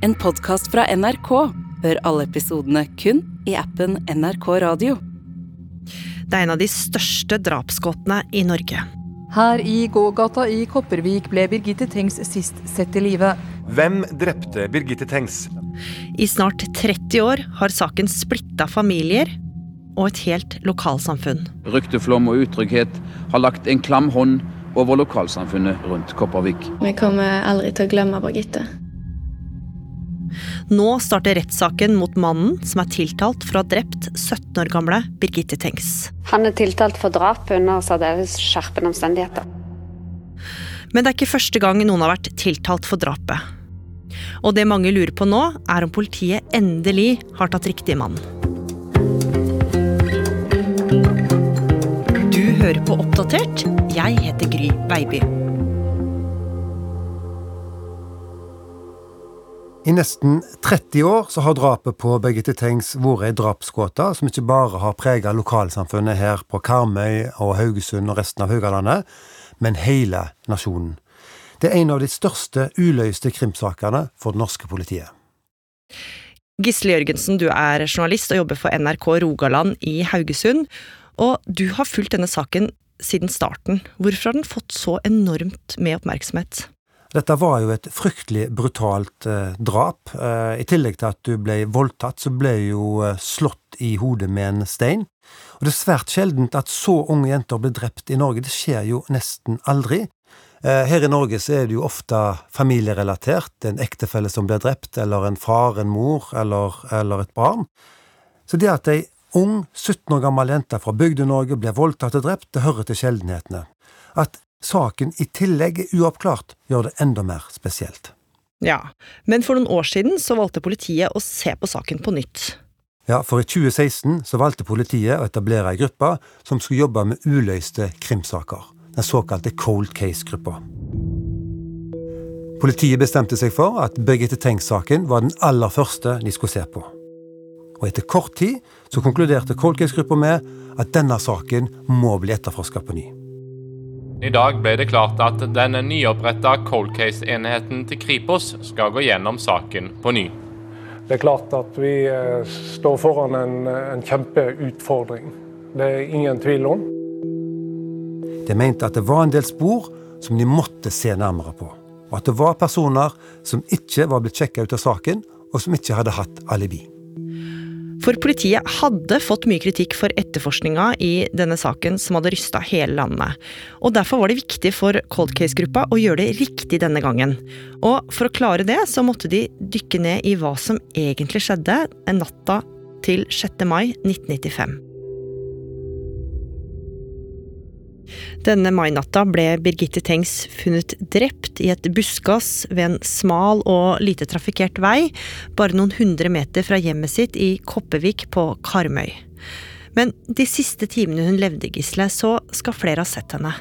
En podkast fra NRK. Hør alle episodene kun i appen NRK Radio. Det er en av de største drapsgåtene i Norge. Her i gågata i Kopervik ble Birgitte Tengs sist sett i live. Hvem drepte Birgitte Tengs? I snart 30 år har saken splitta familier og et helt lokalsamfunn. Rykteflom og utrygghet har lagt en klam hånd over lokalsamfunnet rundt Kopervik. Vi kommer aldri til å glemme Birgitte. Nå starter rettssaken mot mannen som er tiltalt for å ha drept 17 år gamle Birgitte Tengs. Han er tiltalt for drap under særdeles skjerpende omstendigheter. Men det er ikke første gang noen har vært tiltalt for drapet. Og det mange lurer på nå, er om politiet endelig har tatt riktig mann. Du hører på Oppdatert. Jeg heter Gry Baby. I nesten 30 år så har drapet på Birgitte Tengs vært ei drapsgåte som ikke bare har prega lokalsamfunnet her på Karmøy og Haugesund og resten av Haugalandet, men hele nasjonen. Det er en av de største uløste krimsakene for det norske politiet. Gisle Jørgensen, du er journalist og jobber for NRK Rogaland i Haugesund. Og du har fulgt denne saken siden starten. Hvorfor har den fått så enormt med oppmerksomhet? Dette var jo et fryktelig brutalt eh, drap. Eh, I tillegg til at du ble voldtatt, så ble jo eh, slått i hodet med en stein. Og det er svært sjeldent at så unge jenter blir drept i Norge. Det skjer jo nesten aldri. Eh, her i Norge så er det jo ofte familierelatert. En ektefelle som blir drept, eller en far, en mor, eller, eller et barn. Så det at ei ung, 17 år gammel jente fra Bygde-Norge blir voldtatt og drept, det hører til sjeldenhetene. At saken i tillegg er uoppklart, gjør det enda mer spesielt. Ja, men for noen år siden så valgte politiet å se på saken på nytt. Ja, for i 2016 så valgte politiet å etablere ei gruppe som skulle jobbe med uløste krimsaker. Den såkalte Cold Case-gruppa. Politiet bestemte seg for at Birgitte Tengs-saken var den aller første de skulle se på. Og etter kort tid så konkluderte Cold Case-gruppa med at denne saken må bli etterforska på ny. I dag ble det klart at den nyoppretta cold case-enheten til Kripos skal gå gjennom saken på ny. Det er klart at vi eh, står foran en, en kjempeutfordring. Det er ingen tvil om. De mente at det var en del spor som de måtte se nærmere på. Og at det var personer som ikke var blitt sjekka ut av saken, og som ikke hadde hatt alibi. For politiet hadde fått mye kritikk for etterforskninga i denne saken som hadde rysta hele landet. Og derfor var det viktig for Cold Case-gruppa å gjøre det riktig denne gangen. Og for å klare det, så måtte de dykke ned i hva som egentlig skjedde en natta til 6. mai 1995. Denne mainatta ble Birgitte Tengs funnet drept i et buskas ved en smal og lite trafikkert vei, bare noen hundre meter fra hjemmet sitt i Koppevik på Karmøy. Men de siste timene hun levde, Gisle, så skal flere ha sett henne.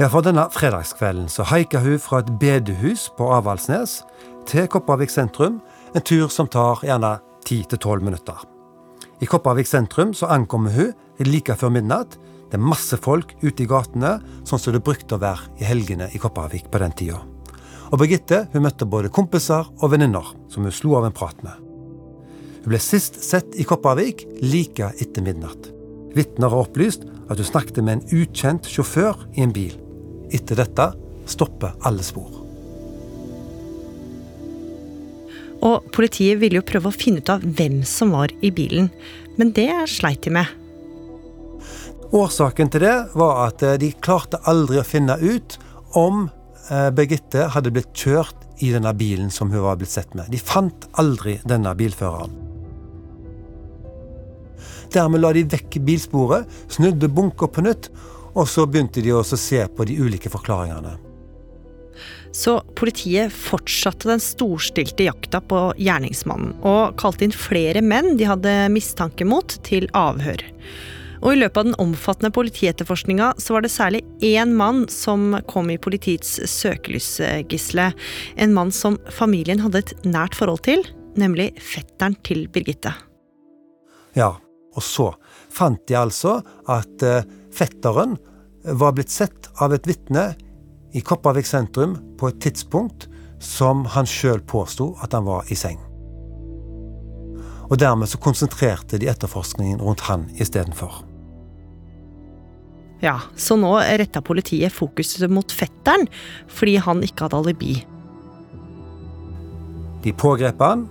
Ja, for denne fredagskvelden så haika hun fra et bedehus på Avaldsnes til Kopervik sentrum, en tur som tar gjerne 10-12 minutter. I Kopervik sentrum så ankommer hun like før midnatt. Det er masse folk ute i gatene, sånn som det brukte å være i helgene i Kopervik på den tida. Og Birgitte hun møtte både kompiser og venninner, som hun slo av en prat med. Hun ble sist sett i Kopervik like etter midnatt. Vitner har opplyst at hun snakket med en ukjent sjåfør i en bil. Etter dette stopper alle spor. Og politiet ville jo prøve å finne ut av hvem som var i bilen, men det sleit de med. Årsaken til det var at de klarte aldri å finne ut om Birgitte hadde blitt kjørt i denne bilen som hun var blitt sett med. De fant aldri denne bilføreren. Dermed la de vekk bilsporet, snudde bunker på nytt, og så begynte de å se på de ulike forklaringene. Så politiet fortsatte den storstilte jakta på gjerningsmannen, og kalte inn flere menn de hadde mistanke mot, til avhør. Og i løpet av den omfattende politietterforskninga så var det særlig én mann som kom i politiets søkelysgisle. En mann som familien hadde et nært forhold til, nemlig fetteren til Birgitte. Ja, og så fant de altså at fetteren var blitt sett av et vitne i Kopervik sentrum på et tidspunkt som han sjøl påsto at han var i seng. Og dermed så konsentrerte de etterforskningen rundt han istedenfor. Ja, så nå retta politiet fokuset mot fetteren fordi han ikke hadde alibi. De pågrep han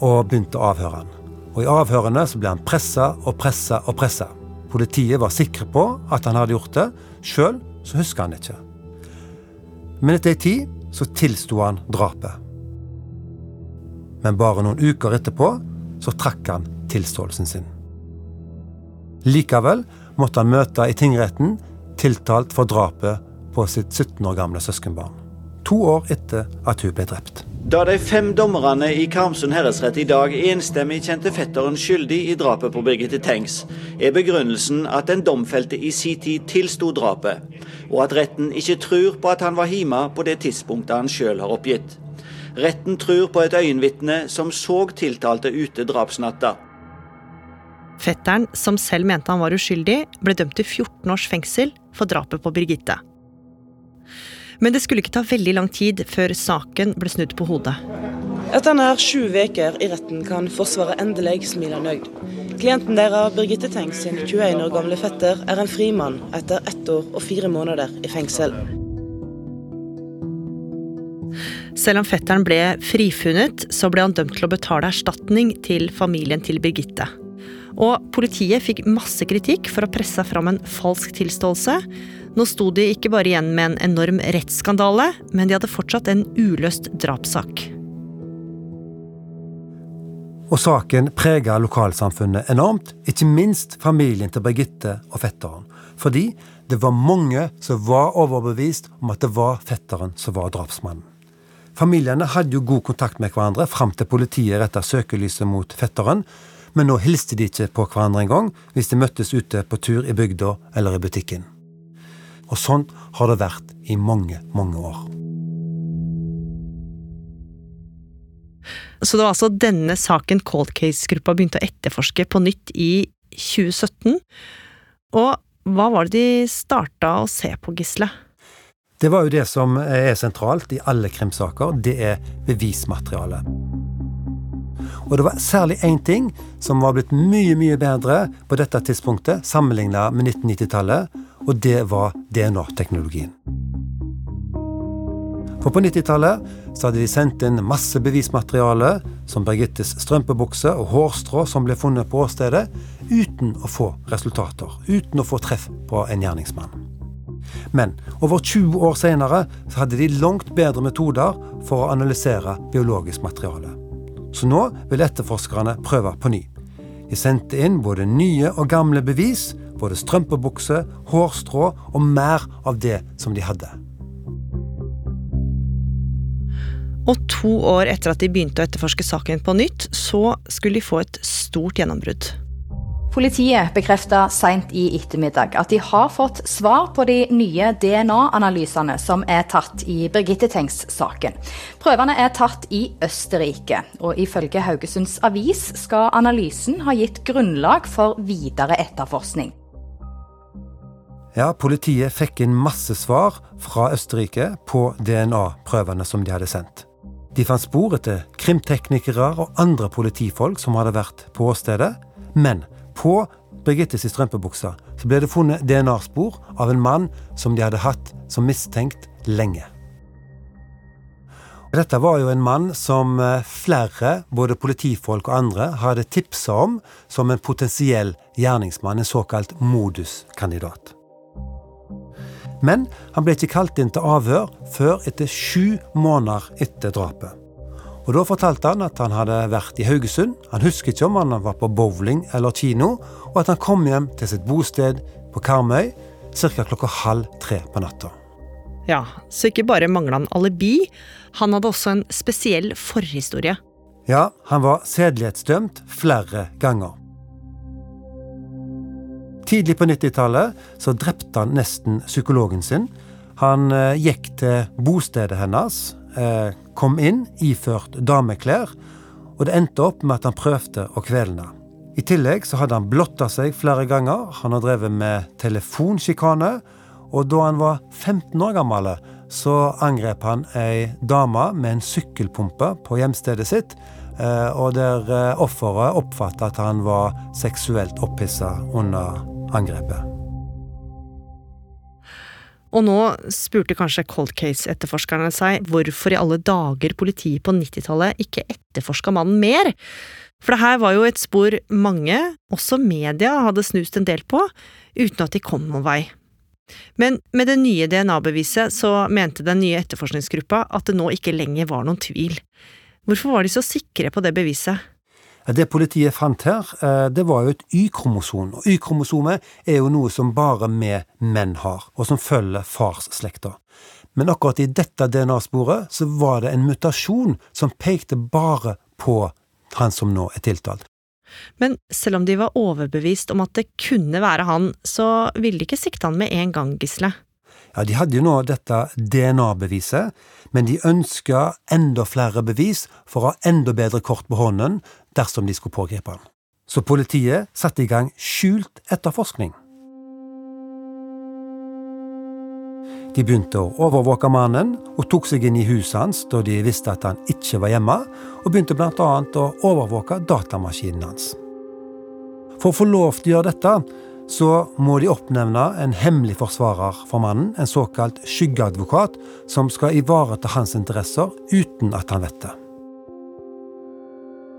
og begynte å avhøre han. Og I avhørene så ble han pressa og pressa og pressa. Politiet var sikre på at han hadde gjort det. Sjøl så husker han ikke. Men etter ei tid så tilsto han drapet. Men bare noen uker etterpå så trakk han tilståelsen sin. Likevel måtte han møte i tingretten tiltalt for drapet på sitt 17 år gamle søskenbarn. To år etter at hun ble drept. Da de fem dommerne i Karmsund herredsrett i dag enstemmig kjente fetteren skyldig i drapet på Birgitte Tengs, er begrunnelsen at den domfelte i sin tid tilsto drapet, og at retten ikke tror på at han var hjemme på det tidspunktet han sjøl har oppgitt. Retten tror på et øyenvitne som så tiltalte ute drapsnatta. Fetteren, som selv mente han var uskyldig, ble dømt til 14 års fengsel for drapet på Birgitte. Men det skulle ikke ta veldig lang tid før saken ble snudd på hodet. Etter nær sju uker i retten kan Forsvaret endelig smile nøyd. Klienten deres, Birgitte Tengs sin 21 år gamle fetter, er en frimann etter ett år og fire måneder i fengsel. Selv om fetteren ble frifunnet, så ble han dømt til å betale erstatning til familien til Birgitte. Og politiet fikk masse kritikk for å presse fram en falsk tilståelse, nå sto de ikke bare igjen med en enorm rettsskandale, men de hadde fortsatt en uløst drapssak. Og saken prega lokalsamfunnet enormt, ikke minst familien til Birgitte og fetteren. Fordi det var mange som var overbevist om at det var fetteren som var drapsmannen. Familiene hadde jo god kontakt med hverandre fram til politiet retta søkelyset mot fetteren, men nå hilste de ikke på hverandre engang hvis de møttes ute på tur i bygda eller i butikken. Og sånn har det vært i mange, mange år. Så det var altså denne saken Cold Case-gruppa begynte å etterforske på nytt i 2017. Og hva var det de starta å se på, Gisle? Det var jo det som er sentralt i alle krimsaker. Det er bevismateriale. Og det var særlig én ting som var blitt mye, mye bedre på dette tidspunktet sammenligna med 1990-tallet, og det var DNA-teknologien. For på 90-tallet hadde de sendt inn masse bevismateriale, som Birgittes strømpebukse og hårstrå som ble funnet på åstedet, uten å få resultater. Uten å få treff på en gjerningsmann. Men over 20 år senere hadde de langt bedre metoder for å analysere biologisk materiale. Så nå vil etterforskerne prøve på ny. De sendte inn både nye og gamle bevis både strømpebukse, hårstrå og mer av det som de hadde. Og to år etter at de begynte å etterforske saken på nytt, så skulle de få et stort gjennombrudd. Politiet bekrefta seint i ettermiddag at de har fått svar på de nye DNA-analysene som er tatt i Birgitte Tengs-saken. Prøvene er tatt i Østerrike, og ifølge Haugesunds Avis skal analysen ha gitt grunnlag for videre etterforskning. Ja, Politiet fikk inn masse svar fra Østerrike på DNA-prøvene som de hadde sendt. De fant spor etter krimteknikere og andre politifolk som hadde vært på åstedet. Men på Birgittes strømpebukse ble det funnet DNA-spor av en mann som de hadde hatt som mistenkt lenge. Dette var jo en mann som eh, flere, både politifolk og andre, hadde tipsa om som en potensiell gjerningsmann, en såkalt moduskandidat. Men han ble ikke kalt inn til avhør før etter sju måneder etter drapet. Og Da fortalte han at han hadde vært i Haugesund, han husker ikke om han var på bowling eller kino, og at han kom hjem til sitt bosted på Karmøy ca. klokka halv tre på natta. Ja, så ikke bare mangla han alibi, han hadde også en spesiell forhistorie. Ja, han var sedelighetsdømt flere ganger. Tidlig på 90-tallet så drepte han nesten psykologen sin. Han eh, gikk til bostedet hennes, eh, kom inn iført dameklær, og det endte opp med at han prøvde å kvele henne. I tillegg så hadde han blotta seg flere ganger, han har drevet med telefonsjikane, og da han var 15 år gammel, så angrep han ei dame med en sykkelpumpe på hjemstedet sitt, eh, og der eh, offeret oppfatta at han var seksuelt opphissa under angrepet. Og nå spurte kanskje cold case-etterforskerne seg hvorfor i alle dager politiet på 90-tallet ikke etterforska mannen mer. For det her var jo et spor mange, også media, hadde snust en del på, uten at de kom noen vei. Men med det nye DNA-beviset så mente den nye etterforskningsgruppa at det nå ikke lenger var noen tvil. Hvorfor var de så sikre på det beviset? Det politiet fant her, eh, det var jo et Y-kromosom. Og Y-kromosomet er jo noe som bare vi menn har, og som følger farsslekta. Men akkurat i dette DNA-sporet så var det en mutasjon som pekte bare på han som nå er tiltalt. Men selv om de var overbevist om at det kunne være han, så ville de ikke sikte han med en gang, Gisle. Ja, De hadde jo nå dette DNA-beviset, men de ønska enda flere bevis for å ha enda bedre kort på hånden dersom de skulle pågripe han. Så politiet satte i gang skjult etterforskning. De begynte å overvåke mannen og tok seg inn i huset hans da de visste at han ikke var hjemme, og begynte bl.a. å overvåke datamaskinen hans. For å få lov til å gjøre dette, så må de oppnevne en hemmelig forsvarer for mannen, en såkalt skyggeadvokat, som skal ivareta hans interesser uten at han vet det.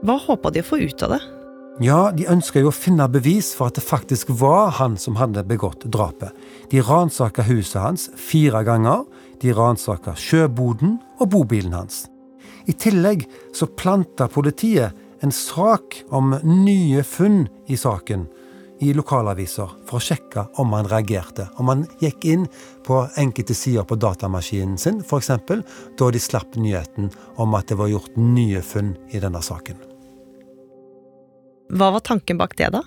Hva håpa de å få ut av det? Ja, de ønska jo å finne bevis for at det faktisk var han som hadde begått drapet. De ransaka huset hans fire ganger, de ransaka sjøboden og bobilen hans. I tillegg så planta politiet en sak om nye funn i saken i lokalaviser for å sjekke om han reagerte. Om han gikk inn på enkelte sider på datamaskinen sin, f.eks. da de slapp nyheten om at det var gjort nye funn i denne saken. Hva var tanken bak det, da?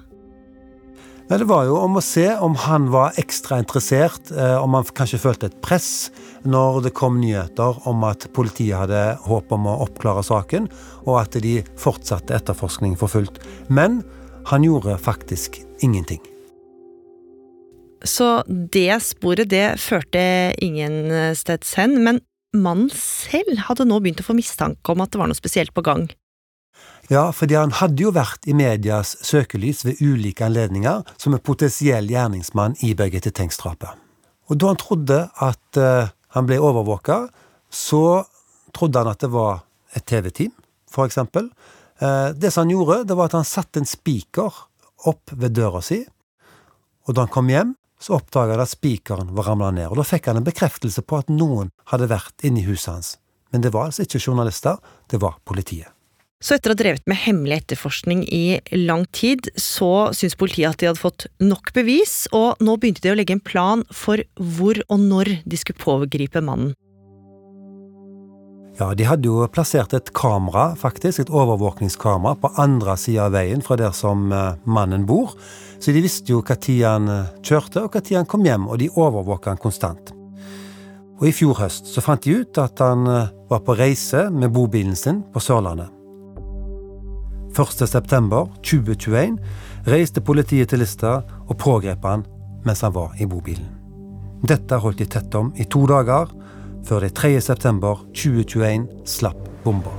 Det var jo om å se om han var ekstra interessert, eh, om han kanskje følte et press når det kom nyheter om at politiet hadde håp om å oppklare saken, og at de fortsatte etterforskning for fullt. Men han gjorde faktisk ingenting. Så det sporet, det førte ingen steds hen, men mannen selv hadde nå begynt å få mistanke om at det var noe spesielt på gang. Ja, fordi han hadde jo vært i medias søkelys ved ulike anledninger som en potensiell gjerningsmann i Birgitte Tengs-drapet. Og da han trodde at uh, han ble overvåka, så trodde han at det var et TV-team, for eksempel. Uh, det som han gjorde, det var at han satte en spiker opp ved døra si, og da han kom hjem, så oppdaga han at spikeren var ramla ned, og da fikk han en bekreftelse på at noen hadde vært inne i huset hans. Men det var altså ikke journalister, det var politiet. Så etter å ha drevet med hemmelig etterforskning i lang tid, så syntes politiet at de hadde fått nok bevis, og nå begynte de å legge en plan for hvor og når de skulle pågripe mannen. Ja, De hadde jo plassert et kamera, faktisk, et overvåkningskamera, på andre sida av veien fra der som eh, mannen bor. Så de visste jo når han eh, kjørte, og når han kom hjem, og de overvåka han konstant. Og I fjor høst så fant de ut at han eh, var på reise med bobilen sin på Sørlandet. 1.9.2021 reiste politiet til Lista og pågrep han mens han var i bobilen. Dette holdt de tett om i to dager, før de 3.9.2021 slapp bomba.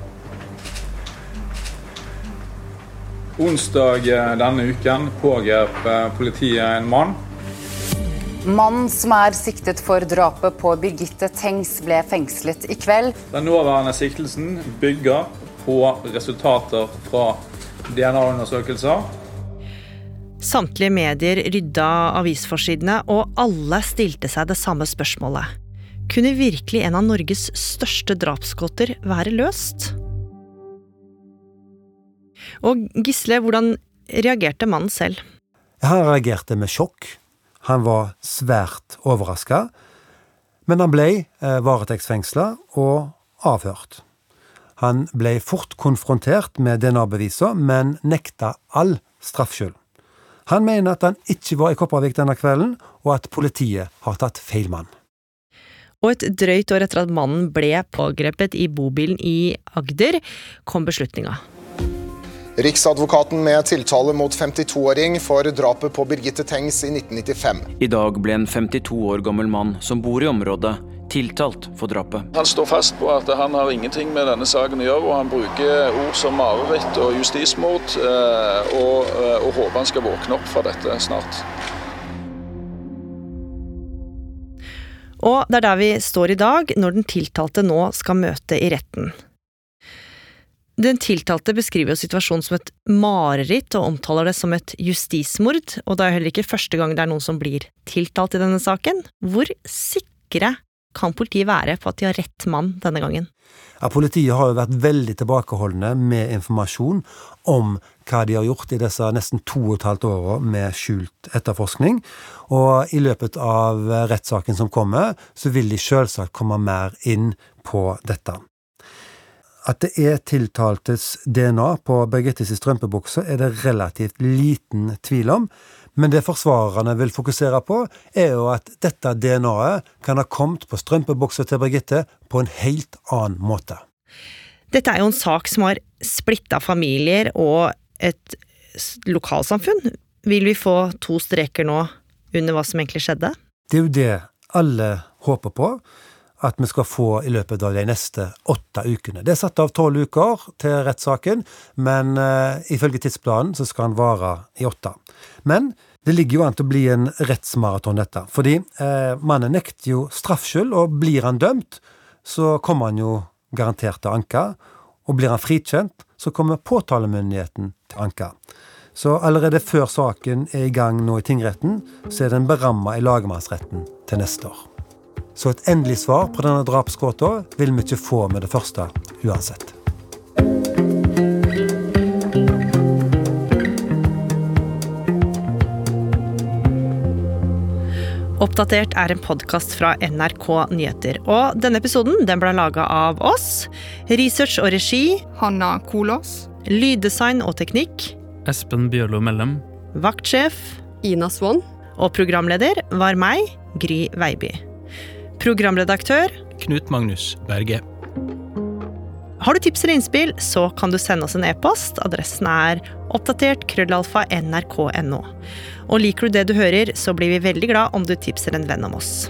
Onsdag denne uken pågrep eh, politiet en mann. Mannen som er siktet for drapet på Birgitte Tengs, ble fengslet i kveld. Den nåværende siktelsen bygger på resultater fra DNA-undersøkelser. Samtlige medier rydda avisforsidene, og alle stilte seg det samme spørsmålet. Kunne virkelig en av Norges største drapsgåter være løst? Og Gisle, hvordan reagerte mannen selv? Han reagerte med sjokk. Han var svært overraska. Men han ble eh, varetektsfengsla og avhørt. Han ble fort konfrontert med DNA-beviser, men nekta all straffskyld. Han mener at han ikke var i Kopervik denne kvelden, og at politiet har tatt feil mann. Og et drøyt år etter at mannen ble pågrepet i bobilen i Agder, kom beslutninga. Riksadvokaten med tiltale mot 52-åring for drapet på Birgitte Tengs i 1995. I dag ble en 52 år gammel mann som bor i området, tiltalt for drapet. Han står fast på at han har ingenting med denne saken å gjøre, og han bruker ord som mareritt og justismord, eh, og, eh, og håper han skal våkne opp for dette snart. Og det er der vi står i dag, når den tiltalte nå skal møte i retten. Den tiltalte beskriver jo situasjonen som et mareritt, og omtaler det som et justismord, og det er heller ikke første gang det er noen som blir tiltalt i denne saken. Hvor sikre kan politiet være på at de har rett mann denne gangen? Ja, politiet har jo vært veldig tilbakeholdne med informasjon om hva de har gjort i disse nesten to og et halvt åra med skjult etterforskning. Og i løpet av rettssaken som kommer, så vil de selvsagt komme mer inn på dette. At det er tiltaltes DNA på Birgittes strømpebukse, er det relativt liten tvil om. Men det forsvarerne vil fokusere på, er jo at dette DNA-et kan ha kommet på strømpebuksa til Birgitte på en helt annen måte. Dette er jo en sak som har splitta familier og et lokalsamfunn. Vil vi få to streker nå under hva som egentlig skjedde? Det er jo det alle håper på at vi skal få i løpet av de neste åtte ukene. Det er satt av tolv uker til rettssaken, men uh, ifølge tidsplanen så skal den vare i åtte. Men det ligger jo an til å bli en rettsmaraton, dette. Fordi uh, mannen nekter jo straffskyld, og blir han dømt, så kommer han jo garantert til anke. Og blir han frikjent, så kommer påtalemyndigheten til anke. Så allerede før saken er i gang nå i tingretten, så er den beramma i lagmannsretten til neste år. Så et endelig svar på denne drapsgåta vil vi ikke få med det første uansett. Oppdatert er en podkast fra NRK Nyheter. Og denne episoden den ble laga av oss. Research og regi Hanna Kolås. Lyddesign og teknikk Espen Bjørlo Mellem. Vaktsjef Ina Swann. Og programleder var meg, Gry Veiby. Programredaktør Knut Magnus Berge. Har du tips eller innspill, så kan du sende oss en e-post. Adressen er oppdatert krøllalfa nrk.no. Og liker du det du hører, så blir vi veldig glad om du tipser en venn om oss.